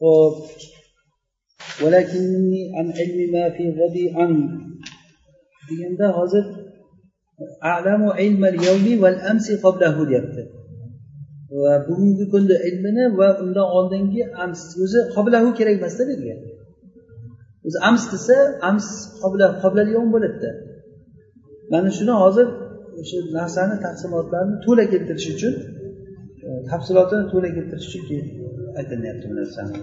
hop deganda hozir alamu ilmal yawmi val amsi qablahu deyapti va bugungi kunda ilmini va undan oldingi ams o'zi qoblahu kerak emasda bu yerga o'zi ams desa ams qobla qoblal bo'ladida mana shuni hozir o'sha narsani tafsilotlarini to'la keltirish uchun tafsilotini to'la keltirish uchun aytilyapti bu narsani.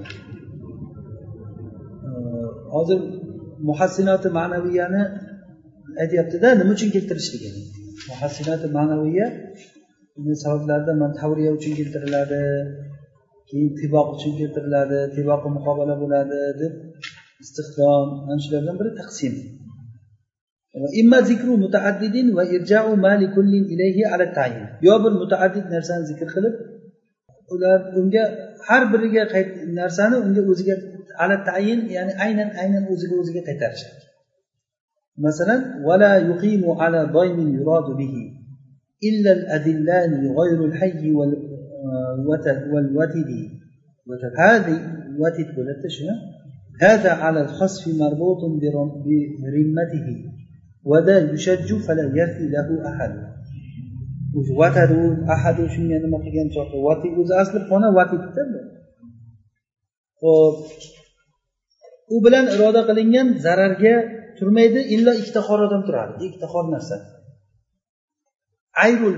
Hozir muhassinoti ma'naviyani aytyaptida nima uchun keltirishligi? Muhassinoti ma'naviya sabablaridan man tavriya uchun keltiriladi keyin tiboq uchun keltiriladi tiboqi muqobala bo'ladi deb istihrom mana shulardan biri taqsim. Imma zikru mutaaddidin va irja'u mali ilayhi ala tayin. Yo bir mutaaddid narsani zikr qilib ular unga har biriga narsani unga o'ziga ala tayin ya'ni aynan aynan o'ziga o'ziga qaytarishadi masalan vala yuqimu ala doymin yuradu bihi إلا الأذلان غير الحي والوتد هذه وتد هذا على الخصف مربوط برمته وذا يشج فلا يرثي له أحد vatadu ahadu shunga nima qilgan chog'i? Vati o'zi asli xona vatidda ho'p u bilan iroda qilingan zararga turmaydi illo ikkita xor odam turadi. Ikkita xor narsa. Ayrul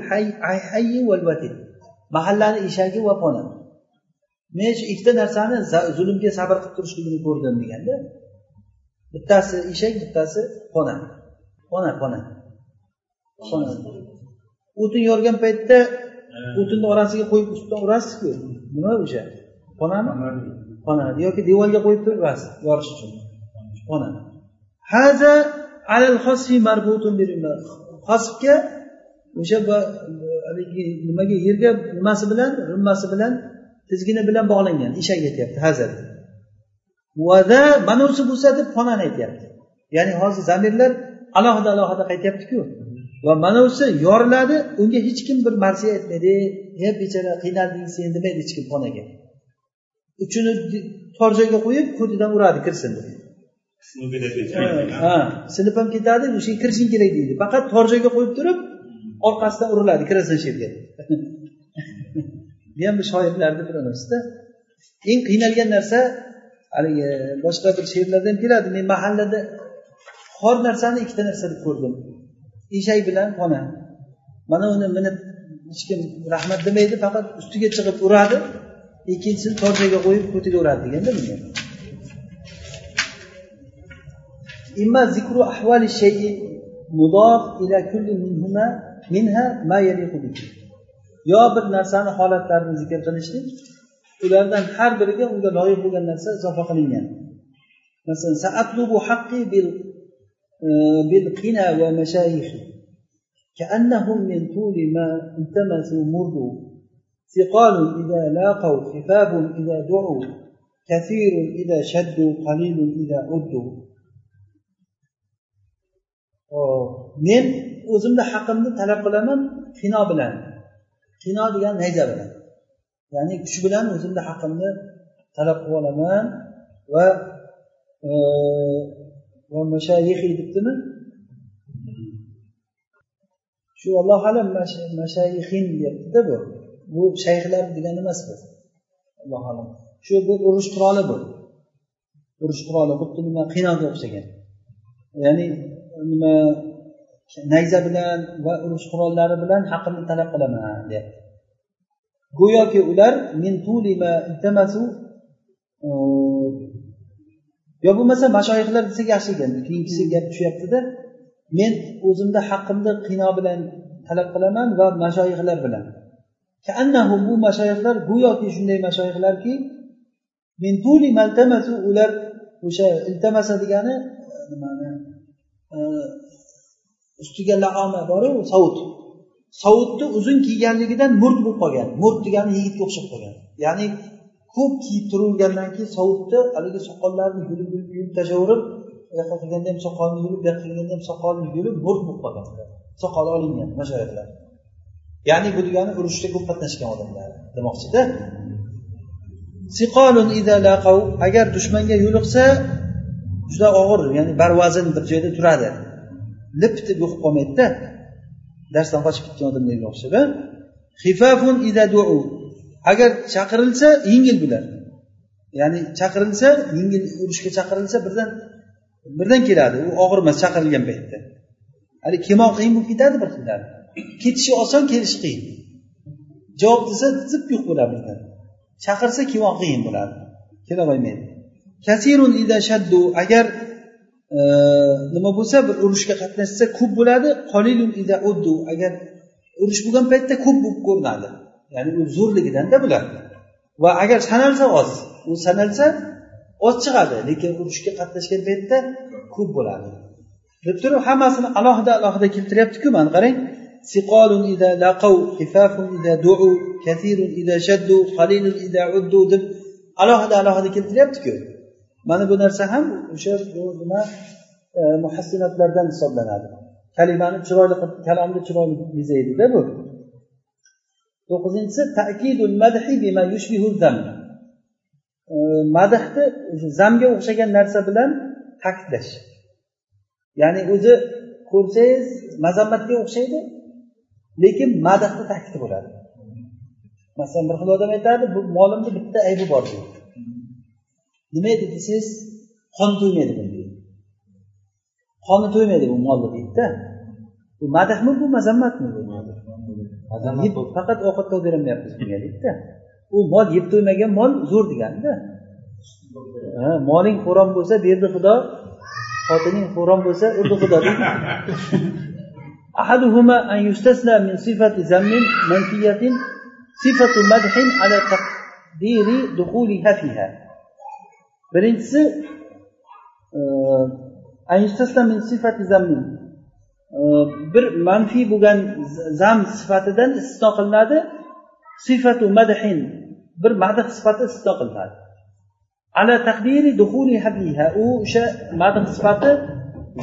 hayyi val vatil mahallani eshagi va xona men shu ikkita narsani zulmga sabr qilib turishligini ko'rdim deganda bittasi eshak bittasi xona xona xona o'tin yorgan paytda o'tinni orasiga qo'yib ustidan urasizku. Nima o'sha? Xonami? Xona. Yoki devorga qo'yib turib urasiz yorish uchun. Xona. Haza alal xosfi marbutun xosfga o'sha haligi nimaga yerga nimasi bilan rimmasi bilan tizgini bilan bog'langan. Eshak aytyapti hazar vada manavsi bo'lsa deb xonani aytyapti. Ya'ni hozir zamirlar alohida alohida qaytyaptiku va manavsi yoriladi unga hech kim bir marsiya aytmaydi he bechora qiynalding sen demaydi hech kim xonaga. Uchini tor joyga qo'yib ko'tidan uradi kirsin deb ha sinib ham ketadi o'sha kirishing kerak deydi. Faqat tor joyga qo'yib turib orqasidan uriladi kirasan shu yerga bu ham bir shoirlarni bir narsada eng qiynalgan narsa haligi boshqa bir she'rlarda ham keladi. Men mahallada xor narsani ikkita narsa deb ko'rdim eshak bilan xona mana uni minib hech kim rahmat demaydi faqat ustiga chiqib uradi ikkinchisini tor joyga qo'yib ko'tiga uradi deganda bunga imma zikru ahvali shayi mudof ila kulli minhuma minha ma yo bir narsani holatlarini zikr qilishlik ulardan har biriga unga loyiq bo'lgan narsa izofa qilingan. Masalan بالقنا ومشايخه. كأنهم من طول ما التمسوا مردوا ثقال إذا لاقوا خفاف إذا دعوا كثير إذا شدوا قليل إذا عدوا. من أزم حقا من تلقى لمن؟ قنا بلان. قنا بلان هيدا بلان. يعني شو بلان أزم حقا تلقى لمن و أه، va mashayixi debdimi shu alloh alam mashayixin deyaptida bu. Bu shayxlar degani emas bu. Alloh alam. Shu bu urush quroli bu. Urush quroli xuddi nima qiynoqqa o'xshagan. Ya'ni nima nayza bilan va urush qurollari bilan haqimni talab qilaman deyapti. Go'yoki ular min yo bo'lmasa mashoyihlar desak yaxshi ekan. Keyingisi gap tushyaptida men o'zimni haqqimni qino bilan talab qilaman va mashoyihlar bilan. Kaannahu bu mashoyihlar go'yoki shunday mashoyihlarki min tuli maltamasu ular o'sha iltamasa degani nimani ustiga laoma boru sovut sovutni uzun kiyganligidan murt bo'lib qolgan. Murt degani yigitga o'xshab qolgan. Ya'ni ko'p kiyib turavergandan keyin sovutni haligi soqollarini yulib yulib yulib tashlayverib u yoqqa qilganda ham soqolini yulib bu yoqqa qilganda ham soqolini yulib mo'rt bo'lib qolgan soqoli olingan mashoyihlar ya'ni bu degani urushda ko'p qatnashgan odamlar. Demoqchida? Ida agar dushmanga yo'liqsa juda og'ir ya'ni barvazn bir joyda turadi. Lip deb yo'qib qolmaydida darsdan qochib ketgan odamlarga o'xshab xifafun agar chaqirilsa yengil bular. Ya'ni chaqirilsa yengil urushga chaqirilsa birdan birdan keladi. U og'ir emas chaqirilgan paytda. Haligi kelmoq qiyin bo'lib ketadi bir xillari ketishi oson kelishi qiyin. Javob desa zip yo'q bo'ladi birdan chaqirsa kelmoq qiyin bo'ladi. Kela olmaydi. Kasirun ida shaddu. Agar e, nima bo'lsa bir urushga qatnashsa ko'p bo'ladi. Qolilun ida uddu. Agar urush bo'lgan paytda ko'p bo'lib ko'rinadi. Ya'ni u zo'rligidanda bular va agar sanalsa oz u sanalsa oz chiqadi lekin urushga qatnashgan paytda ko'p bo'ladi. Deb turib hammasini alohida alohida keltiryaptiku mana qarang. Siqolun ida laqav xifafun ida duu kathirun ida shaddu qalilun ida uddu deb alohida alohida keltiryaptiku. Mana bu narsa ham o'sha nima e, muhassinatlardan hisoblanadi. Kalimani chiroyli qilib kalomni chiroyli bezaydida bu. To'qqizinchisi takidul madhi bima yushbihu zam madhni zamga o'xshagan narsa bilan ta'kidlash. Ya'ni o'zi ko'rsangiz mazammatga o'xshaydi lekin madhni ta'kidi bo'ladi. Masalan bir xil odam aytadi bu molimni bitta aybi bor deydi. Nima edi desangiz qon to'ymaydi buni deydi qoni to'ymaydi bu molni deydida. bu madhmi bu mazammatmi bu faqat ovqat berilmayapmiz bunga deydida u mol yeb to'ymagan mol zo'r deganda moling xo'rom bo'lsa berdi xudo xotining xo'rom bo'lsa urdi xudo deydi أحدهما أن يستثنى من صفة ذم منفية صفة مدح على تقدير دخولها فيها birinchisi min sifati zammin bir manfiy bo'lgan zam sifatidan istisno qilinadi sifatu madhin bir madh sifati istisno qilinadi ala taqdiri duhuli habiha u o'sha madh sifati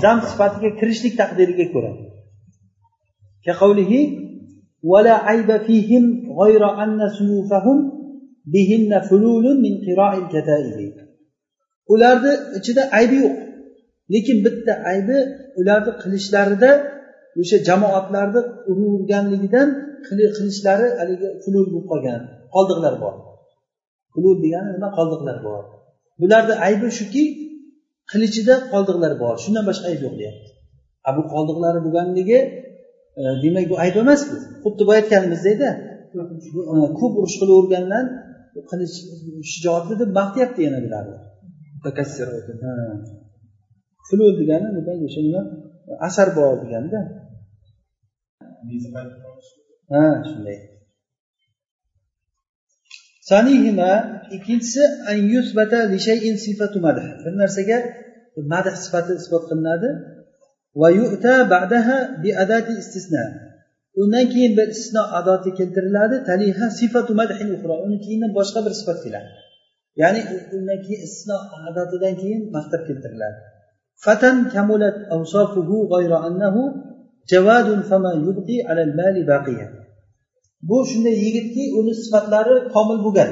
zam sifatiga kirishlik taqdiriga ko'ra كقوله ولا عيب فيهم غير أن سيوفهم بهن فلول من قراء الكتائب ularni ichida aybi yo'q Lekin bitta aybi ularni qilishlarida o'sha jamoatlarni uraverganligidan qilishlari haligi fulul bo'lib qolgan. Qoldiqlar bor. Fulul degani nima? Qoldiqlar bor. Bularni aybi shuki qilichida qoldiqlar bor. Shundan boshqa ayb yo'q deyapti. A bu qoldiqlari bo'lganligi e, demak bu ayb emas bu xuddi boya aytganimizdekda ko'p urush qilavergandan qilich shijoatli deb maqtayapti yana bularni fulul degani demak o'sha nima? Asar bor deganda. Ha shunday. Sanihima ikkinchisi an yusbata li shay'in sifatu madh. Bir narsaga madh sifati isbot qilinadi. Va yu'ta ba'daha bi adati istisna. Undan keyin bir istisno adoti keltiriladi. Taliha sifatu madhin ukhra. Uni keyin boshqa bir sifat keladi. Ya'ni undan keyin istisno adotidan keyin maqtab keltiriladi فتن كملت أوصافه غير أنه جواد فما يبقي على المال باقيا bu shunday yigitki uni sifatlari komil bo'lgan.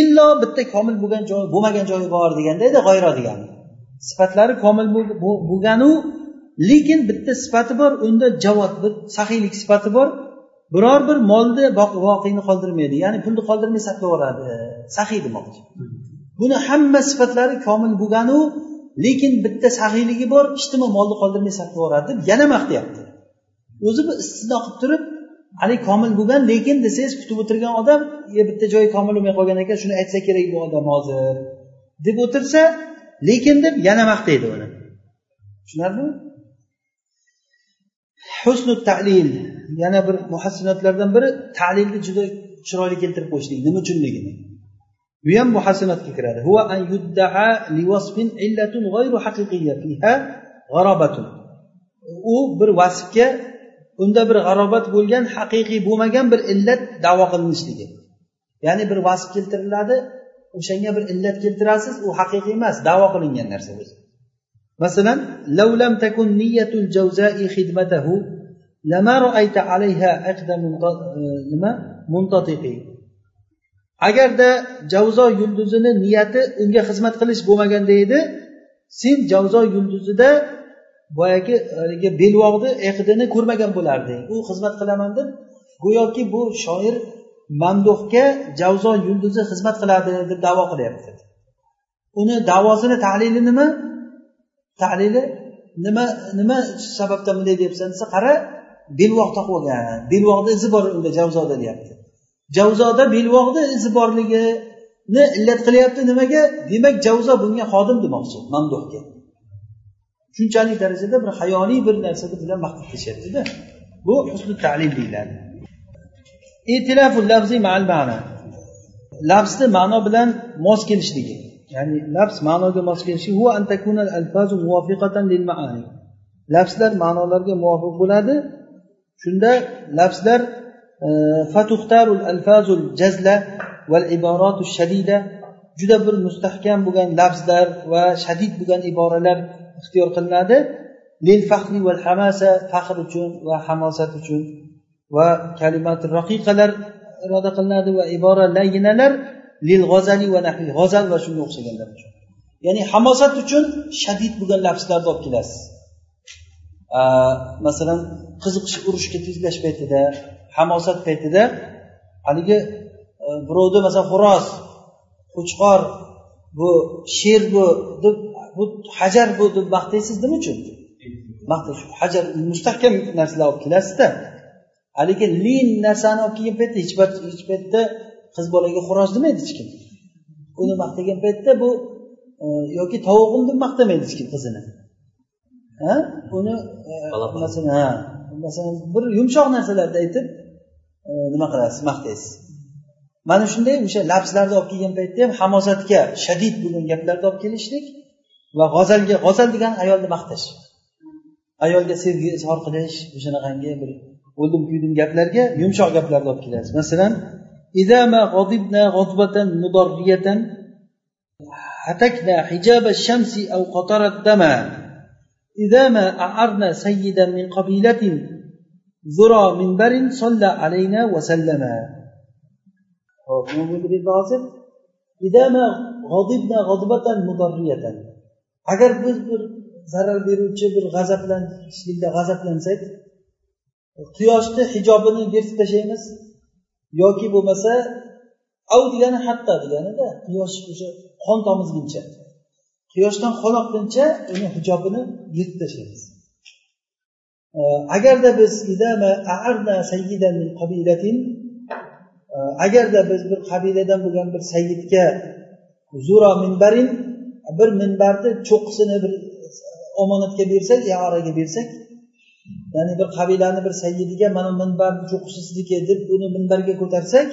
Illo bitta komil bo'lgan joyi bo'lmagan joyi bor deganda edi g'oyro degani. Sifatlari komil bo'lganu lekin bitta sifati bor unda javod bir saxiylik sifati bor. Biror bir molni voqeni qoldirmaydi ya'ni pulni qoldirmay saqlab yuboradi. Saxiy demoqchi. Buni hamma sifatlari komil bo'lganu lekin bitta saxiyligi bor ijtimo molni qoldirmay sarf yuboradi deb yana maqtayapti o'zi bu istisno qilib turib haligi komil bo'lgan lekin desangiz kutib o'tirgan odam bitta joyi komil bo'lmay qolgan ekan shuni aytsa kerak bu odam hozir deb o'tirsa lekin deb yana maqtaydi uni. Tushunarlimi? Husnu talil. Yana bir muhassinatlardan biri talilni juda chiroyli keltirib qo'yishlik. Nima uchunligini? Bu ham muhasanatga kiradi. Huwa an yuddaa li wasfin illatun g'ayru haqiqiyya fiha g'arobatun u bir vasfga unda bir g'arobat bo'lgan haqiqiy bo'lmagan bir illat davo qilinishligi ya'ni bir vasf keltiriladi o'shanga bir illat keltirasiz u haqiqiy emas davo qilingan narsa o'zi. Masalan lavlam takun niyatul jawza'i xidmatahu lama ra'ayta alayha aqda nima muntatiqi. Agarda javzo yulduzini niyati unga xizmat qilish bo'lmaganda edi sen javzo yulduzida boyagi haligi belvoqni eqidini ko'rmagan bo'larding. U xizmat qilaman deb go'yoki bu shoir mamduhga javzo yulduzi xizmat qiladi deb davo qilyapti uni davosini tahlili nima? Tahlili nima nima sababdan bunday deyapsan desa qara belvoq taqib olgan belvoqni izi bor unda javzoda deyapti javzoda belbog'ni izi borligini illat qilyapti nimaga? Demak javzo bunga xodim demoqchi mamduhga. Shunchalik darajada bir hayoliy bir narsa bilan maqtab kelishyaptida bu husni talim deyiladi. Lafzni ma'no bilan mos kelishligi. Ya'ni lafz ma'noga mos kelishi lafzlar ma'nolarga muvofiq bo'ladi. Shunda lafzlar fatuxtarul alfazul jazla والعبارات الشديدة shadida juda bir mustahkam bo'lgan lafzlar va shadid bo'lgan iboralar ixtiyor qilinadi. Lil fahri val hamasa faxr uchun va hamosat uchun va kalimat raqiqalar iroda qilinadi va ibora layinalar lil g'ozali va nahvi g'ozal va shunga o'xshaganlar uchun. Ya'ni hamosat uchun shadid bo'lgan lafzlarni olib kelasiz. Masalan qiziqish urushga tezlash paytida hamosat paytida haligi e, birovni masalan xo'roz qo'chqor bu sher bu deb bu hajar bu deb maqtaysiz nima uchun? Maqtash hajar mustahkam narsalar olib kelasizda. Haligi lin narsani olib kelgan paytda hech hech paytda qiz bolaga xo'roz demaydi hech kim. Uni maqtagan paytda bu e, yoki tovug'im deb maqtamaydi hech kim qizini. Ha? Uni e, masalan ha masalan bir yumshoq narsalarni aytib nima qilasiz maqtaysiz mana shunday o'sha lafzlarni olib kelgan paytda ham hamosatga shadid bo'lgan gaplarni olib kelishlik va g'azalga g'azal degani ayolni maqtash ayolga sevgi izhor qilish o'shanaqangi bir o'ldim kuydim gaplarga yumshoq gaplarni olib kelasiz masalan هتكنا حجاب الشمس أو قطر الدم إذا ما أعرنا سيدا من قبيلة ذرى منبر صلى علينا وسلم إذا ما غضبنا غضبة مضرية agar biz bir zarar beruvchi bir g'azablanishlikda g'azablansak quyoshni hijobini yirtib tashlaymiz yoki bo'lmasa av degani hatta deganida quyosh o'sha qon tomizguncha quyoshdan qon oqquncha uni hijobini yirtib tashlaymiz Agarda biz agarda biz bir qabiladan bo'lgan bir sayyidga zura minbarin bir minbarni cho'qqisini bir omonatga bersak iyoraga bersak ya'ni bir qabilani bir sayyidiga mana minbarni cho'qqisi sizniki deb uni minbarga ko'tarsak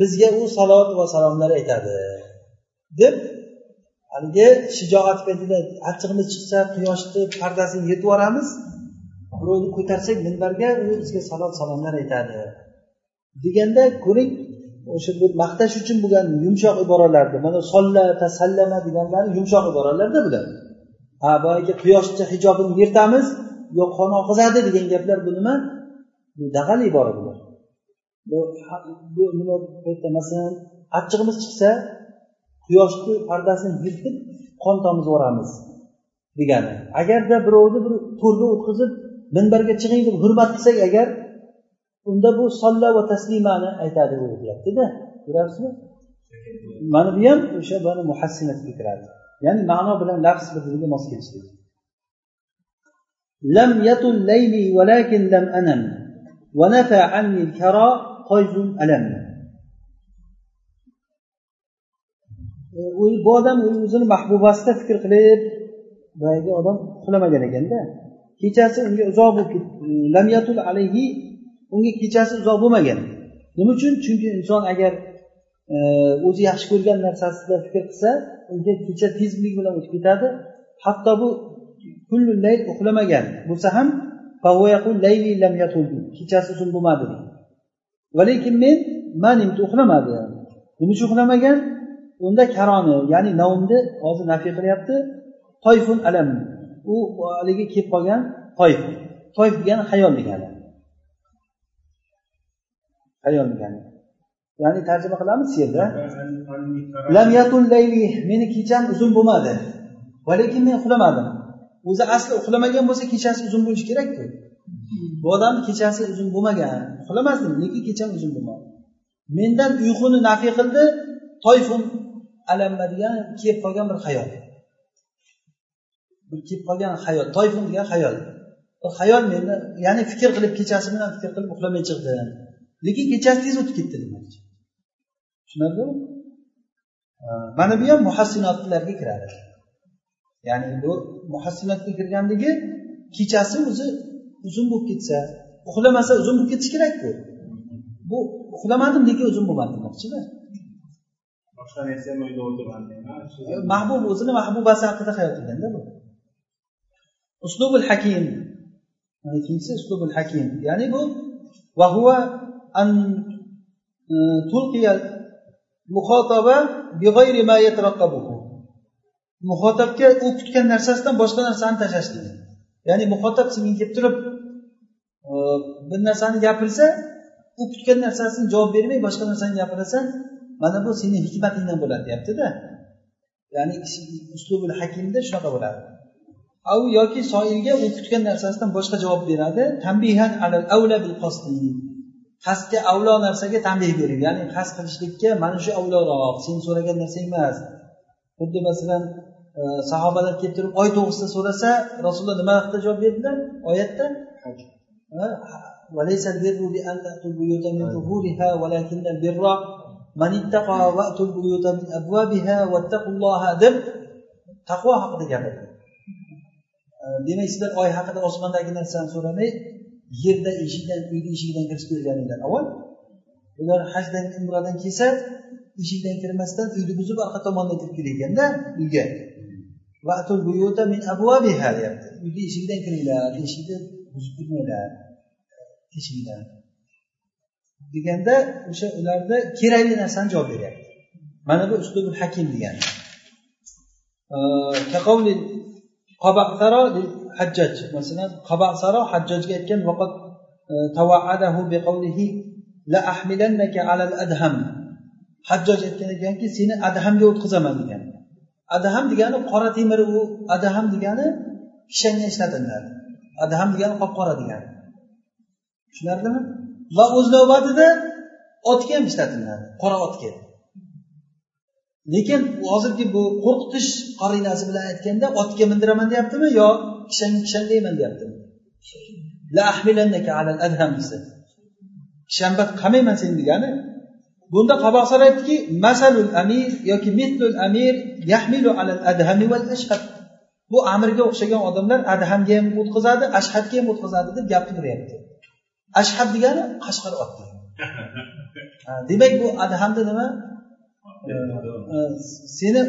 bizga u salovat va salomlar aytadi. Deb haligi shijoat paytida achchig'imiz chiqsa quyoshni pardasini yetib yuboramiz. Birovni ko'tarsak minbarga u bizga salom salomlar aytadi. Deganda ko'ring o'sha bir maqtash uchun bo'lgan yumshoq iboralarni mana solla tasallama deganlari yumshoq iboralarda bular ha boyagi quyoshcha hijobini yirtamiz yo qon oqizadi degan gaplar bu nima? Bu dag'al ibora bular bu bu nima paytda masalan achchig'imiz chiqsa quyoshni pardasini yirtib qon tomizib yuboramiz degani. Agarda birovni bir to'rga o'tkazib minbarga chiqing deb hurmat qilsak agar unda bu solla va taslimani aytadi u deyaptida ko'ryapsizmi mana bu ham o'sha buni muhassinatga kiradi ya'ni ma'no bilan lafz bir biriga mos kelishlik لم يطل ليلي ولكن لم أنم ونفى عني الكرى قيد ألم bu odam o'zini mahbubasida fikr qilib boyagi odam uxlamagan ekanda Kechasi unga uzoq bo'lib lam alayhi unga kechasi uzoq bo'lmagan. Nima uchun? Chunki inson agar e, o'zi yaxshi ko'rgan narsasida fikr qilsa unga kecha tezlik bilan o'tib ketadi. Hatto bu layl uxlamagan bo'lsa ham kechasi uzun bo'lmadi. Va lekin men manimni uxlamadi. Nima uchun uxlamagan? Unda karoni ya'ni navmni hozir nafiy qilyapti. Toyfun alam. U haligi kelib qolgan toyf toyf degani hayol degani. Hayol degani. Ya'ni tarjima qilamiz yerda. Lam yatul layli meni kecham uzun bo'lmadi. Va lekin men uxlamadim. O'zi asli uxlamagan bo'lsa kechasi uzun bo'lishi kerakku. Bu odam kechasi uzun bo'lmagan. Uxlamasdim lekin kecham uzun bo'lmadi. Mendan uyquni nafiy qildi toyfun alamma degan kelib qolgan bir hayol bir kelib qolgan hayol toyfun degan hayol hayol meni ya'ni fikr qilib kechasi bilan fikr qilib uxlamay chiqdim lekin kechasi tez o'tib ketdi demoqchi tushunarlimi mana bu ham muhassinotlarga kiradi. Ya'ni bu muhassinatga kirganligi kechasi o'zi uzun bo'lib ketsa uxlamasa uzun bo'lib ketishi kerakku. Bu uxlamadim lekin uzun bo'lmadi demoqchida. Mahbub o'zini mahbubasi haqida hayol qilganda bu uslubul hakim ikkinchisi uslubul hakim ya'ni bu vahuva an e, tulqiyal muxotaba bighayri ma yataraqqabuhu. Muxotabga u kutgan narsasidan boshqa narsani tashlashlik ya'ni muxotab senga kelib turib e, bir narsani gapirsa u kutgan narsasini javob bermay boshqa narsani gapirasan mana bu seni hikmatingdan bo'ladi deyaptida. Ya'ni uslubul hakimda shunaqa bo'ladi. au yoki soilga u kutgan narsasidan boshqa javob beradi tambihan alal avla bil qasdi qasdga avlo narsaga tanbeh berib ya'ni qasd qilishlikka mana shu avloroq sen so'ragan narsang emas xuddi masalan e, sahobalar kelib turib oy to'g'risida so'rasa rasululloh nima haqida javob berdilar oyatda وليس البر بأن تأتوا البيوت من ظهورها ولكن البر من اتقى وأتوا البيوت من أبوابها واتقوا الله deb taqvo haqida gapirdi Э, demak sizlar oy haqida osmondagi narsani so'ramay yerda eshikdan uyni eshigidan kirishib kelganinglar. Avval ular hajdan umradan kelsa eshikdan kirmasdan uyni buzib orqa tomondan kirib kelganda uyga. Deyapti. Uyni eshigidan kiringlar eshikni buzib kirmanglar eshikdan. Deganda o'sha ularni kerakli narsani javob beryapti. Mana bu uslubul hakim degani. Hajjaj. Masalan qabasaro hajjajga aytgan vaqat e, tavaadahu biqavlihi la ahmilannaka alal adham. Hajjoj aytgan ekanki seni adhamga o'tqizaman degan. Adham degani qora temir u. Adham degani kishanga ishlatiladi adham degani qop qora degani. Tushunarlimi? Va o'z navbatida otga ham ishlatiladi. Qora otga. Lekin hozirgi bu qo'rqitish qarinasi bilan aytganda otga mindiraman deyaptimi yo kishangni kishandayman deyaptimi? Kishanbat qamayman sen degani? Bunda qabaqsar aytdiki masalul amir yoki mitlul amir yahmilu alal adhami val ashhad. Bu amirga o'xshagan odamlar adhamga ham o'tkazadi ashhadga ham o'tkazadi deb gapni beryapti ashhad degani qashqar ot demak bu adhamda nima seni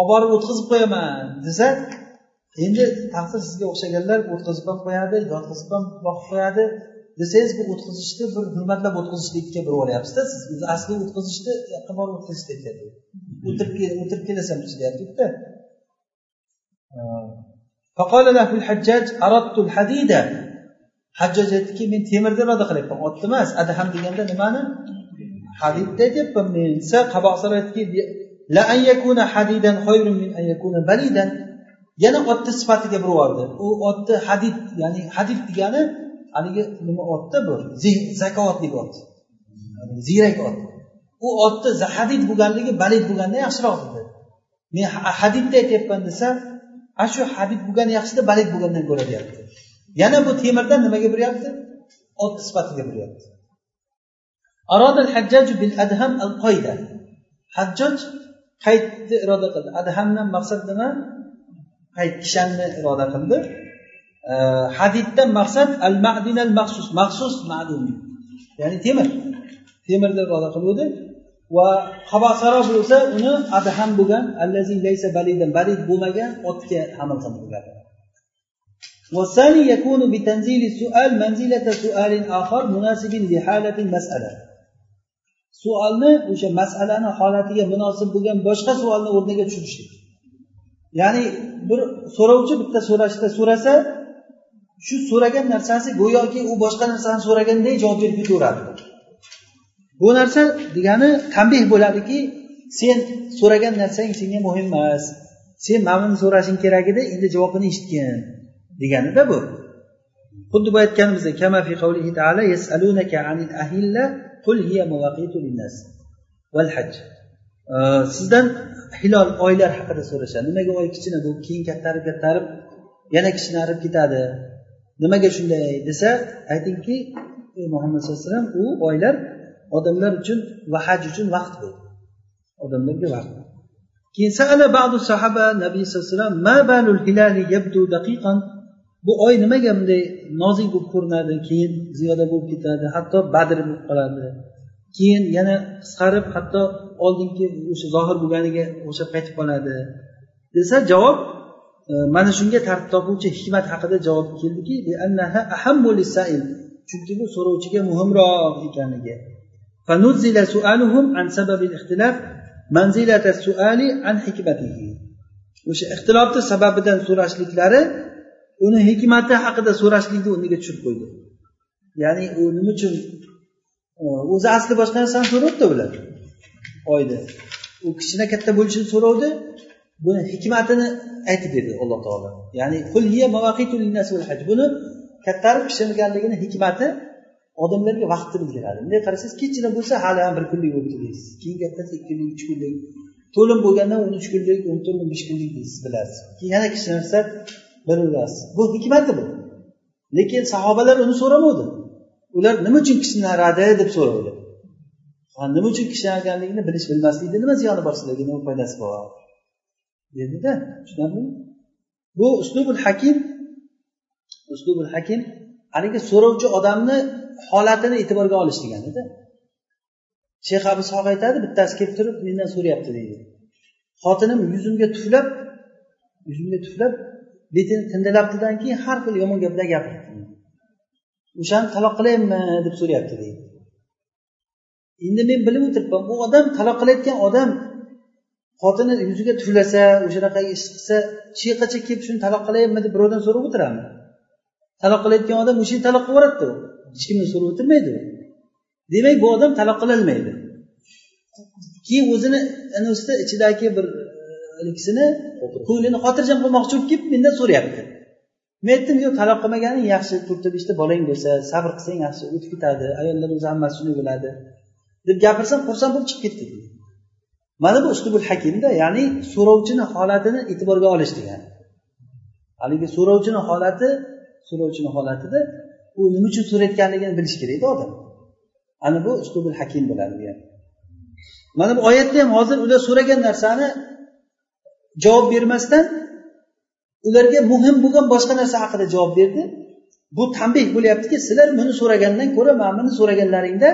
olib borib o'tkazib qo'yaman desa endi taqdir sizga o'xshaganlar o'tkazib ham qo'yadi yotqizib ham boqib qo'yadi desangiz bu o'tkazishni bir hurmatlab o'tkazishlikka burib yuboryapsizda siz o'zi asli o'tkazishni yoqqa borib o'tkazishni aytyapti o'tirib o'tirib kelasan deyaptida hajjoj aytdiki men temirni iroda qilyapman otni emas adham deganda nimani hadidda aytyapman men desa qabosir aytdiki yana otni sifatiga burib yubordi. U otni hadid ya'ni hadid degani haligi nima otda bu zakovatli ot. Ziyrak ot. U otni hadid bo'lganligi balid bo'lganda yaxshiroq dedi. Men hadidda aytyapman desa ana shu hadid bo'lgani yaxshida balid bo'lgandan ko'ra deyapti. Yana bu temirdan nimaga buryapti? Ot sifatiga buryapti. hajjoj qaydni iroda qildi adhamdan maqsad nima qayd kishanni iroda qildi hadiddan maqsad al madinal maxsus maxsus ma'dun ya'ni temir temirni iroda qiluvdi va qabasaro bo'lsa uni adham bo'lgan allazi laysa balidan balid bo'lmagan otga amal qildilar والثاني يكون بتنزيل السؤال منزلة سؤال آخر مناسب لحالة المسألة savolni o'sha masalani holatiga munosib bo'lgan boshqa savolni o'rniga tushirishlik. Ya'ni bir so'rovchi bitta so'rashda so'rasa shu so'ragan narsasi go'yoki u boshqa narsani so'raganday javob berib ketaveradi. Bu narsa degani tanbeh bo'ladiki sen so'ragan narsang senga muhim emas sen mana buni so'rashing kerak edi endi javobini eshitgin deganida bu. Xuddi bu aytganimizdek qul hiya mawaqitu linnas. Val haj sizdan hilol oylar haqida so'rashadi nimaga oy kichkina bo'lib keyin kattarib kattarib yana kichinarib ketadi? Nimaga shunday desa aytingki e, muhammad sallallohu alayhi vasallam u oylar odamlar uchun va haj uchun vaqt bu odamlarga vaqt. Keyin saala ba'du sahaba nabiy sallallohu alayhi vasallam ma balul hilali yabdu daqiqan bu oy nimaga bunday nozik bo'lib ko'rinadi keyin ziyoda bo'lib ketadi hatto badr bo'lib qoladi. Keyin yana qisqarib hatto oldingi o'sha zohir bo'lganiga o'xshab qaytib qoladi. Desa javob e, mana shunga tartib topuvchi hikmat haqida javob keldiki chunki bu so'rovchiga muhimroq ekanligi. O'sha ixtilofni sababidan so'rashliklari uni hikmati haqida so'rashlikni o'rniga tushirib qo'ydi. Ya'ni u nima uchun o'zi asli boshqa narsani so'rabdi ular oyni u kichkina katta bo'lishini so'rovdi. Buni hikmatini aytib berdi alloh taolo. Ya'ni buni kattarib pishirganligini hikmati odamlarga vaqtni bildiradi. Bunday qarasangiz kichkina bo'lsa hali ham bir kunlik bo'libdi deysiz. Keyin kattasi ikki kunlik uch kunlik to'lim bo'lganda o'n uch kunlik o'n to'rt o'n besh kunlik deysiz bilasiz. Keyin yana kichkinarsa bir bu hikmati bu. Lekin sahobalar uni so'ramadi ular nima uchun kishinaradi deb so'ravdi nima uchun kishinarganligini bilish bilmaslikni nima ziyoni bor sizlarga nima foydasi bor? Dedida tushunarlimi bu uslubul hakim uslubul hakim haligi so'rovchi odamni holatini e'tiborga olish deganida shayx abu soq aytadi bittasi kelib turib mendan so'rayapti deydi. Xotinim yuzimga tuflab yuzimga tuflab betini tindalabdidan keyin har xil yomon gaplar gapirdi o'shani taloq qilaymi deb so'rayapti deydi. Endi men bilib o'tiribman bu odam taloq qilayotgan odam xotini yuziga tuflasa o'shanaqa ish qilsa chiqacha kelib shuni taloq qilaymi deb birovdan so'rab o'tiradimi taloq qilayotgan odam o'shani taloq qilib yuboradida u hech kimdan so'rab o'tirmaydi. Demak bu odam taloq qilolmaydi. Keyin o'zini ustida ichidagi bir haligisini ko'nglini xotirjam qilmoqchi bo'lib kelib mendan so'rayapti. Men aytdim yo'q taloq qilmaganing yaxshi to'rtta beshta bolang bo'lsa sabr qilsang yaxshi o'tib ketadi ayollar o'zi hammasi shunday bo'ladi deb gapirsam xursand bo'lib chiqib ketdi. Mana bu uslubul hakimda ya'ni so'rovchini holatini e'tiborga olish degani. Haligi so'rovchini holati so'rovchini holatida u nima uchun so'rayotganligini bilish kerakda odam. Ana bu uslubul hakim bo'ladi bu mana bu oyatda ham hozir ular so'ragan narsani javob bermasdan ularga muhim bo'lgan boshqa narsa haqida javob berdi. Bu tanbeh bo'lyaptiki sizlar buni so'ragandan ko'ra mana buni so'raganlaringda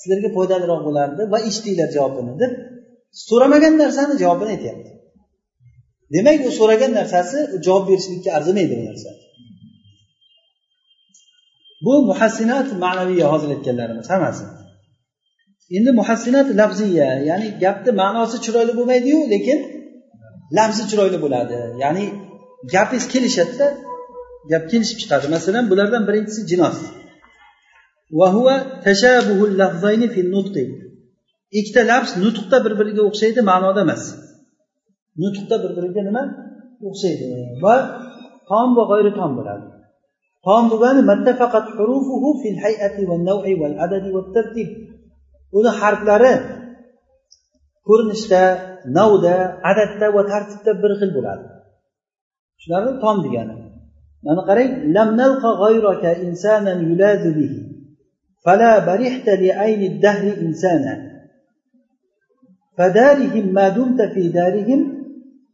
sizlarga foydaliroq bo'lardi va eshitdinglar javobini deb. So'ramagan narsani javobini aytyapti. Demak u so'ragan narsasi javob berishlikka arzimaydi bu narsa. Bu muhassinat ma'naviya hozir aytganlarimiz hammasi. Endi muhassinat lafziya ya'ni gapni ma'nosi chiroyli bo'lmaydiyu lekin lafzi chiroyli bo'ladi. Ya'ni gapingiz kelishadida gap kelishib chiqadi. Masalan bulardan birinchisi jinos ikkita lafz nutqda bir biriga o'xshaydi ma'noda emas. Nutqda bir biriga nima? O'xshaydi. Va tom va g'oyri tom bo'ladi. Tom bo'lgani uni harflari ko'rinishda navda adadda va tartibda bir xil bo'ladi shularni tom degani mana qarang lam nalqa g'ayraka insanan yulazu bihi fala barihta li ayni dahri insana فدارهم ما دمت في دارهم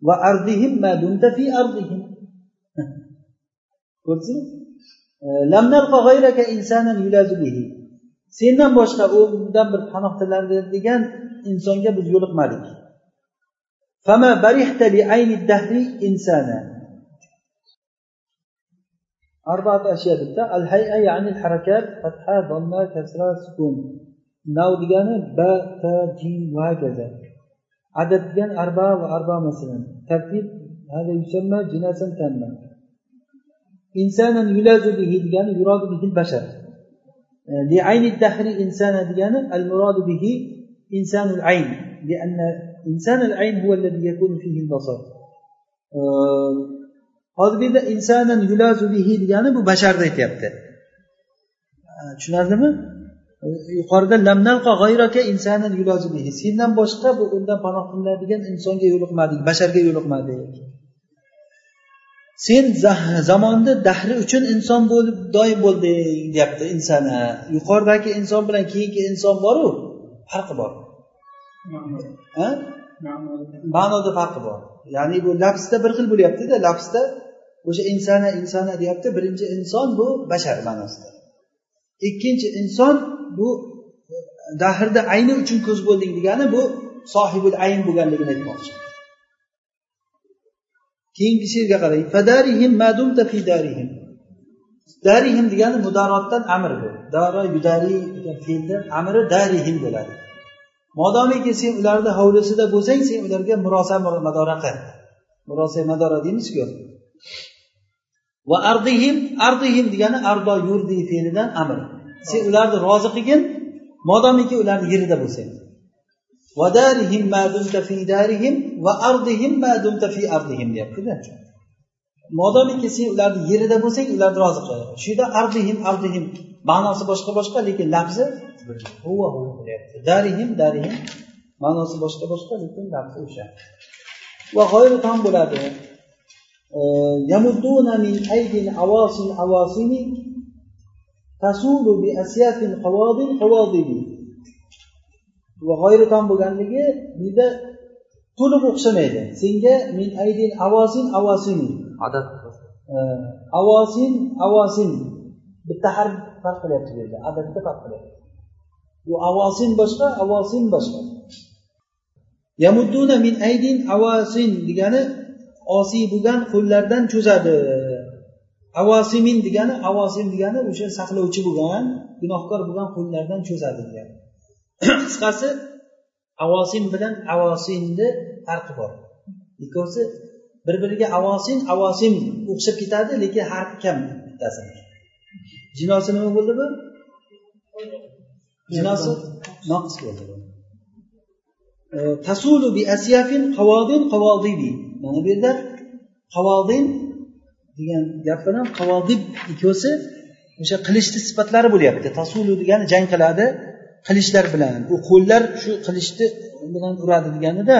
وأرضهم ما دمت في أرضهم lam nalqa g'ayraka insanan yulazu bihi sendan boshqa undan bir panoh degan insonga biz yo'liqmadik فما برحت لعين الدهر إنسانا أربعة أشياء bitta الهيئة يعني الحركات فتحة ضمة كسرة سكون ناو ديگانه با تا جيم وهكذا عدد ديگان أربعة وأربعة مثلا ترتيب هذا يسمى جناسا تامة إنسانا يلاز به ديگانه يراد به البشر لعين الدهر إنسان E, degani al murodu bihi insanul ayn. Insanul ayn huwa alladhi yakunu fihi basar. E, Hozir bu yerda insanan yulazu bihi degani bu basharni aytyapti. E, tushunarlimi? Yuqorida lamnalqa g'ayraka insanan yulazu bihi. Sendan boshqa bu undan panoh qilinadigan insonga yo'liqmadik basharga yo'liqmadik sen zamonni dahri uchun inson bo'lib doim bo'lding deyapti insana. Yuqoridagi inson bilan keyingi inson boru farqi bor. Ma'noda farqi bor. Ya'ni bu lafzda bir xil bo'lyaptida lafzda o'sha insana insana deyapti birinchi inson bu bashar ma'nosida. Ikkinchi inson bu dahrda ayni uchun ko'z bo'lding degani bu sohibul ayn bo'lganligini aytmoqchi keyingi she'rga qarang fadarihim madumta fi darihim. Darihim degani mudarotdan amr bu daro yudari degan fe'ldan amri darihim bo'ladi. Modomiki sen ularni hovlisida bo'lsang sen ularga murosa madora qil. Murosa madora deymizku. Va ardihim ardihim degani ardo yurdi fe'lidan amr. Sen ularni rozi qilgin modomiki ularni yerida bo'lsang. vadarihim ma dumta fi darihim va ardihim ma dumta fi ardihim deyaptida modomiki sen ularni yerida bo'lsang ularni rozi qil shu yerda ardihim ardihim ma'nosi boshqa boshqa lekin lafzi huva huva bo'lyapti darihim darihim ma'nosi boshqa boshqa lekin lafzi o'sha va g'oyri tom bo'ladi يمدون من أيد عواصم عواصم تسول بأسياف قواض قواضب va g'oyri tom bo'lganligi buyerda to'liq o'xshamaydi. Senga min aydin avosin avosin adad avosin avosin bitta harf farq qilyapti bu yerda. Adadda farq qilyapti. Bu avosin boshqa avosin boshqa. Yamudduna min aydin avosin degani osiy bo'lgan qo'llardan cho'zadi. Avosimin degani avosim degani o'sha saqlovchi bo'lgan gunohkor bo'lgan qo'llardan cho'zadi degani qisqasi avosin bilan avosinni farqi bor. Ikkovsi bir biriga avosin avosim o'xshab ketadi lekin harfi kam bittasi. Jinosi nima bo'ldi bu? Jinosi noqis bo'ldi tasulu bi asyafin qavodin qavodibi mana bu yerda qavodin degan gap bilan qavodib ikkovsi o'sha qilichni sifatlari bo'lyapti. Tasulu degani jang qiladi. Qilichlar bilan u qo'llar shu qilichni bilan uradi deganida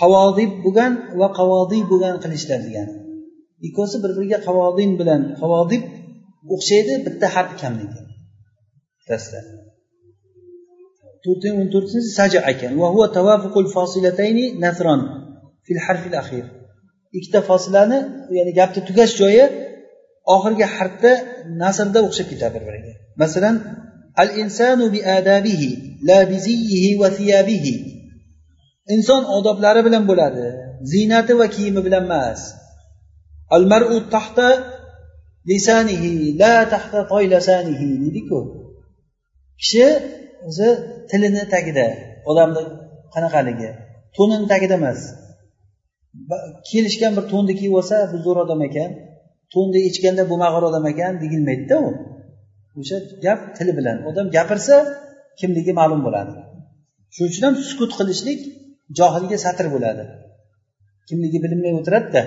qavodib bo'lgan va qavodiy bo'lgan qilichlar degani ikkovsi bir biriga qavodin bilan qavodib o'xshaydi bitta harf kamligi. Bittasida o'n to'rtinchisi saja ekan. Fil harfil akhir. Ikkita fosilani ya'ni gapni tugash joyi oxirgi harfda nasrda o'xshab ketadi bir biriga masalan الإنسان بآدابه لا بزيه وثيابه bi ziyyihi va thiyabihi. Inson odoblari bilan bo'ladi ziynati va kiyimi bilan emas. Al mar'u tahta lisanihi la tahta toylasanihi deydiku. Kishi o'zi tilini tagida odamni qanaqaligi to'nini tagida emas. Kelishgan bir to'nni kiyib olsa bu zo'r odam ekan to'nni ichganda bu mag'ur odam ekan deyilmaydida u. o'sha gap tili bilan odam gapirsa kimligi ma'lum bo'ladi shuning uchun ham sukut qilishlik johilga satr bo'ladi kimligi bilinmay o'tiradida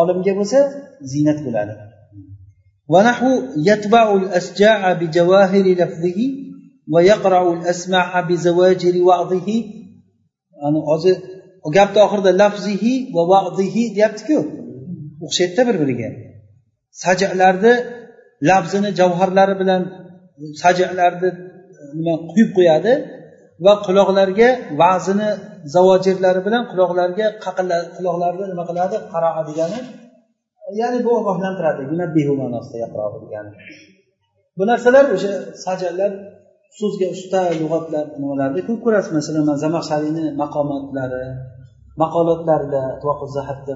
olimga bo'lsa ziynat bo'ladi ونحو يتبع الأسجاع بجواهر لفظه ويقرع الأسماع بزواجر وعظه أنا gapni oxirida lafzihi va vadihi deyaptiku o'xshaydida bir biriga sajalarni labzini javharlari bilan sajalarni e, nima quyib qo'yadi va quloqlarga va'zini zavojirlari bilan quloqlarga quloqlarni nima qiladi? Qaroa degani ya'ni bu ogohlantiradi. Degani. Bu narsalar o'sha sajallar so'zga usta lug'atlar nimalarda ko'p ko'rasiz? Masalan zamaxshariyni maqomatlari maqolatlarida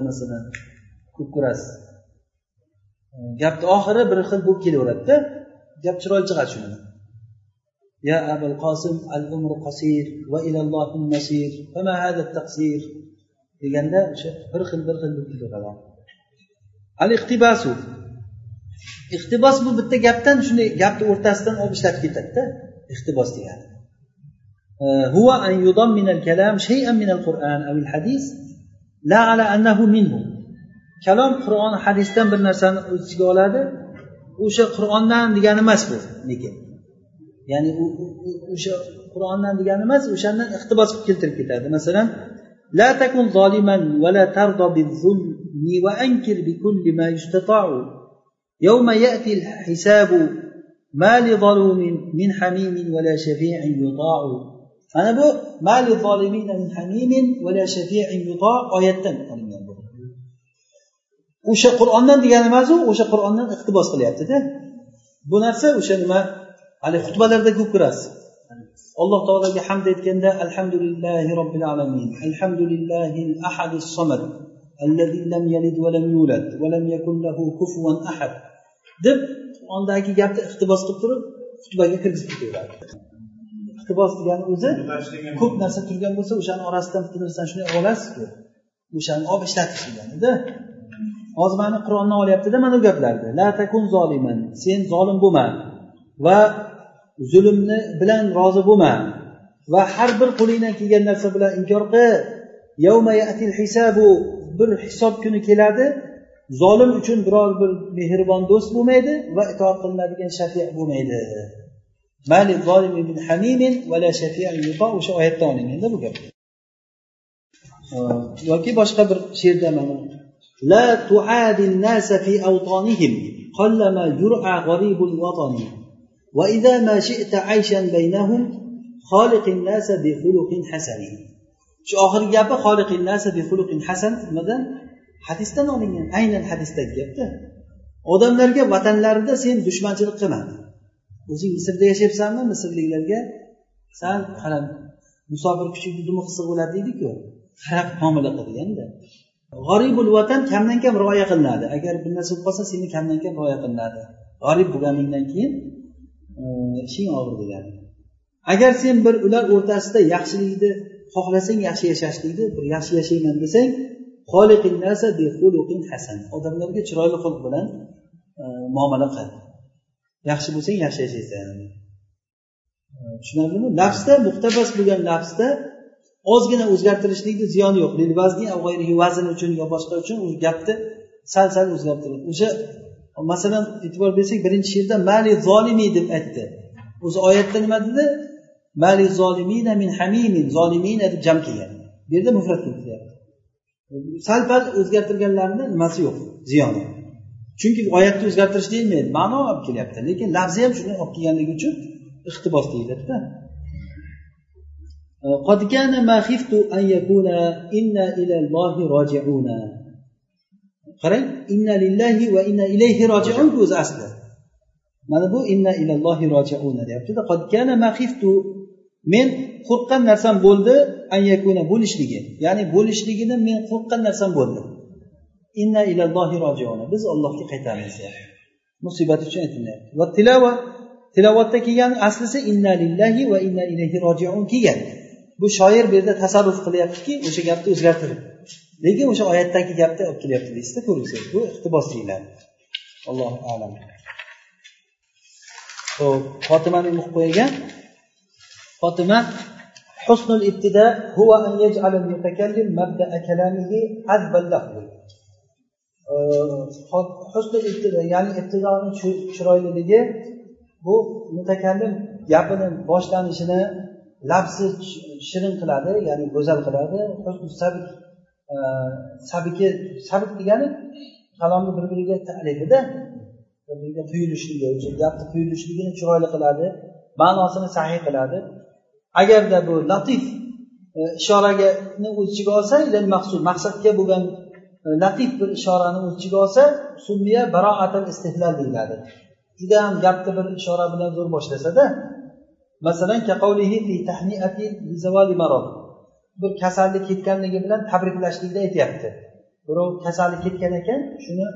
masalan ko'p ko'rasiz. gapni oxiri bir xil bo'lib kelaveradida gap chiroyli chiqadi shuni يا أبا القاسم العمر قصير وإلى الله المصير فما هذا التقصير deganda o'sha bir xil bir xil bo'lib ketaveradi al iqtibasu iqtibos bu bitta gapdan shunday gapni o'rtasidan olib ishlatib ketadida iqtibos degani هو أن يضمن الكلام شيئا من القرآن أو الحديث لا على أنه منه kalom qur'on hadisdan bir narsani o'z ichiga oladi o'sha qur'ondan degani emas bu lekin ya'ni o'sha qur'ondan degani emas o'shandan iqtibos qilib keltirib ketadi masalan لا تكن ظالما ولا ترضى بالظلم وأنكر بكل ما يستطاع يوم يأتي الحساب ما لظلوم من حميم ولا شفيع يطاع mana bu mali zolimina min hamimin va la shafi'in yuto oyatdan olingan bu o'sha qur'ondan degani emas u o'sha qur'ondan iqtibos qilyaptida. Bu narsa o'sha nima haligi xutbalarda ko'p ko'rasiz. Alloh taologa hamd aytganda alhamdulillahi robbil alamin alhamdulillahi ahadi somad allazi lam yalid va lam yulad va lam yakun lahu kufuwan ahad deb qur'ondagi gapni iqtibos qilib turib xutbaga kirgizib ketaveradi. Iqtibos degani o'zi ko'p narsa turgan bo'lsa o'shani orasidan bitta narsani shunday olib olasizku. O'shani olib ishlatish deganida hozir mana qur'ondan olyaptida mana bu gaplarni la takun zoliman sen zolim bo'lma va zulmni bilan rozi bo'lma va har bir qo'lingdan kelgan narsa bilan inkor qil. Hisabu bir hisob kuni keladi. Zolim uchun biror bir mehribon do'st bo'lmaydi va itoat qilinadigan shafiy bo'lmaydi. O'sha oyatdan olingan bu gap. Yoki boshqa bir she'rda mana لا تعادي الناس في أوطانهم قلما يرعى غريب الوطن وإذا ما شئت عيشا بينهم خالق الناس بخلق حسن shu oxirgi gapi xoliqin nasa bi xuluqin hasan nimadan hadisdan olingan aynan hadisdagi gapda odamlarga vatanlarida sen dushmanchilik qilma o'zing misrda yashayapsanmi misrliklarga san qara musofir kuchukni dumi qisiq bo'ladi deydiku qarab muomala qil g'oribul vatan kamdan kam rioya qilinadi. Agar bir narsa bo'lib qolsa seni kamdan kam rioya qilinadi. G'arib bo'lganingdan keyin e, ishing og'ir degani agar sen bir ular o'rtasida yaxshilikni xohlasang yaxshi yashashlikni bir yaxshi yashayman desang hasan. Odamlarga chiroyli xulq bilan e, muomala qil. Yaxshi bo'lsang yaxshi yashaysan. E, tushunarlimi? Nafsda muqtabas bo'lgan nafsda ozgina o'zgartirishlikni ziyoni yo'q. Vazn uchun yo boshqa uchun u gapni sal sal o'zgartiradi o'sha masalan e'tibor bersak birinchi she'rda mali zolimiy deb aytdi. O'zi oyatda nima dedi? Mali zolimina min hamimin zolimina deb jam kelgan. Bu yerda mufrat keltiryapti sal pal o'zgartirganlarni nimasi yo'q? Ziyoni. Chunki oyatni o'zgartirish deyilmaydi ma'no olib kelyapti. Lekin lafzi ham shunday olib kelganligi uchun iqtibos deyiladida. قد كان ما خفت أن يكون إنا إلى الله راجعون qarang inna lillahi va inna ilayhi rojiun o'zi asli mana bu inna ilallohi rojiun deyaptida qad kana ma khiftu men qo'rqqan narsam bo'ldi an yakuna bo'lishligi ya'ni bo'lishligini men qo'rqqan narsam bo'ldi inna ilallohi rojiun biz allohga qaytamiz musibat uchun aytilyapti va tilova tilovatda kelgan aslisi inna lillahi va inna ilayhi rojiun kelgan bu shoir bu yerda tasarruf qilyaptiki o'sha gapni o'zgartirib lekin o'sha oyatdagi gapni olib kelyapti deysizda ko'rsangiz bu iqtibos deyiladi allohu alam ho'p fotimani o'qib qo'ygan fotima حسن الابتداء هو أن يجعل المتكلم مبدأ كلامه عذبا له husni ya'ni ibtidoni chiroyliligi bu mutakallim gapini boshlanishini lafzi shirin qiladi ya'ni go'zal qiladi. Sabik sabiki e, sabik degani kalomni bir biriga talifida bir biriga quyilishligi gapni quyilishligini chiroyli qiladi ma'nosini sahiy qiladi. Agarda bu latif e, ishoragani o'z ichiga olsa maqsud maqsadga bo'lgan e, latif bir ishorani o'z ichiga olsa summiya baroatil istihlal deyiladi. Judayam gapni bir ishora bilan zo'r boshlasada masalan bir kasallik ketganligi bilan tabriklashlikda aytyapti. Birov kasallik ketgan ekan shuni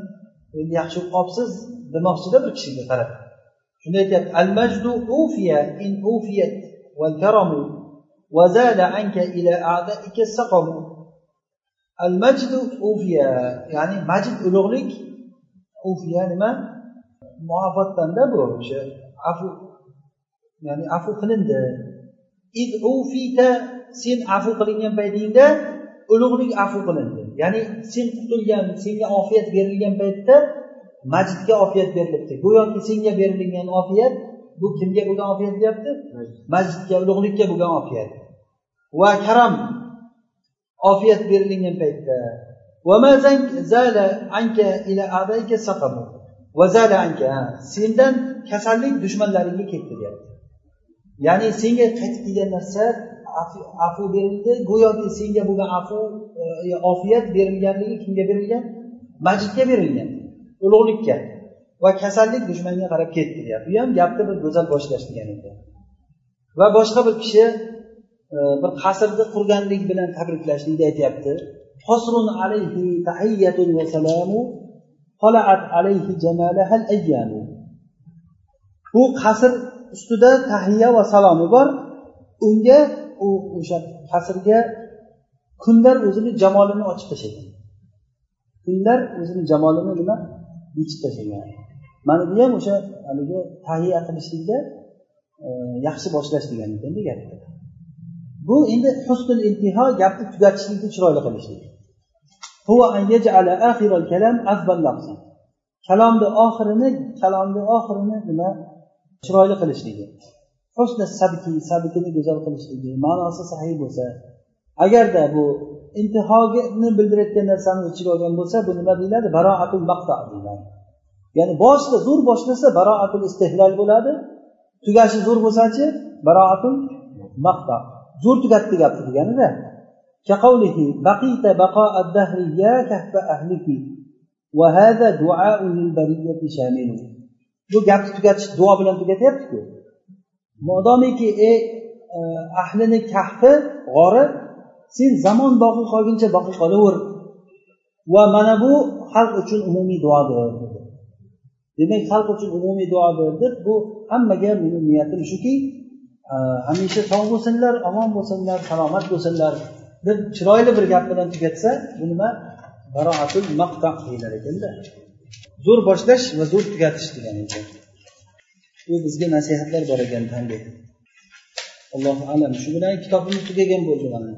endi yaxshi bo'lib qolibsiz demoqchida bir kishiga qarab. Shunda aytyapti al majdu ufiya in ufiyat wal karamu va zada anka ila a'daika saqamu al majdu ufiya ya'ni majd ulug'lik ufiya nima? Muofattanda bu o'sha afu ya'ni afu qilindi. Sen afu qilingan paytingda ulug'lik afu qilindi. Ya'ni sen qutulgan senga ofiyat berilgan paytda majidga ofiyat berilibdi. Go'yoki senga berilgan ofiyat bu kimga bo'lgan ofiyat deyapti? Majidga ulug'likka bo'lgan ofiyat. Va karam ofiyat berilgan paytda. Sendan kasallik dushmanlaringga ketdi deyapti ya'ni senga qaytib kelgan narsa afu berildi. Go'yoki senga bo'lgan afu e, e, ofiyat berilganligi kimga berilgan? Majidga berilgan. Ulug'likka. Va kasallik dushmanga qarab ketdi deyapti. Bu ham gapni bir go'zal boshlash degan ekan va boshqa bir kishi e, bir qasrni qurganlik bilan tabriklashlikni aytyapti. Alayhi tahiyyatun va salamu alayhi jamalahal ayyamu bu qasr ustida tahiya va salomi bor. Unga u o'sha qasrga kunlar o'zini jamolini ochib tashlagan. Kunlar o'zini jamolini nima? Yechib tashlagan. Mana bu ham o'sha haligi tahiya qilishlikda e, yaxshi boshlash degan ekanda gapni bu endi husnul intiho gapni tugatishlikni chiroyli qilishlik. Kalomni oxirini kalomni oxirini nima? chiroyli qilishligi husni sabki sabkini go'zal qilishligi ma'nosi sahiy bo'lsa agarda bu intihogini bildirayotgan narsani ichiga olgan bo'lsa bu nima deyiladi baroatul maqto deyiladi ya'ni boshida zo'r boshlasa baroatul istihlol bo'ladi tugashi zo'r bo'lsachi baroatul maqto zo'r tugatdi gapni deganida كقوله بقيت بقاء الدهر يا كهف أهلك وهذا دعاء للبرية شامل bu gapni tugatish duo bilan tugatyaptiku. Modomiki ey e, ahlini kahfi g'ori sen zamon boqiy qolguncha boqiy qolaver. Va mana bu xalq uchun umumiy duodir dedi. Demak xalq uchun umumiy duodir deb bu hammaga meni niyatim shuki e, hamisha sog' bo'lsinlar omon bo'lsinlar salomat bo'lsinlar. Deb chiroyli bir gap bilan tugatsa bu nima? Baroatul maqta deyilar ekanda. Zo'r boshlash va zo'r tugatish degan ekan. Bu bizga nasihatlar bor ekan tanbeh. Allohu alam. Shu bilan kitobimiz tugagan bo'ldi mana.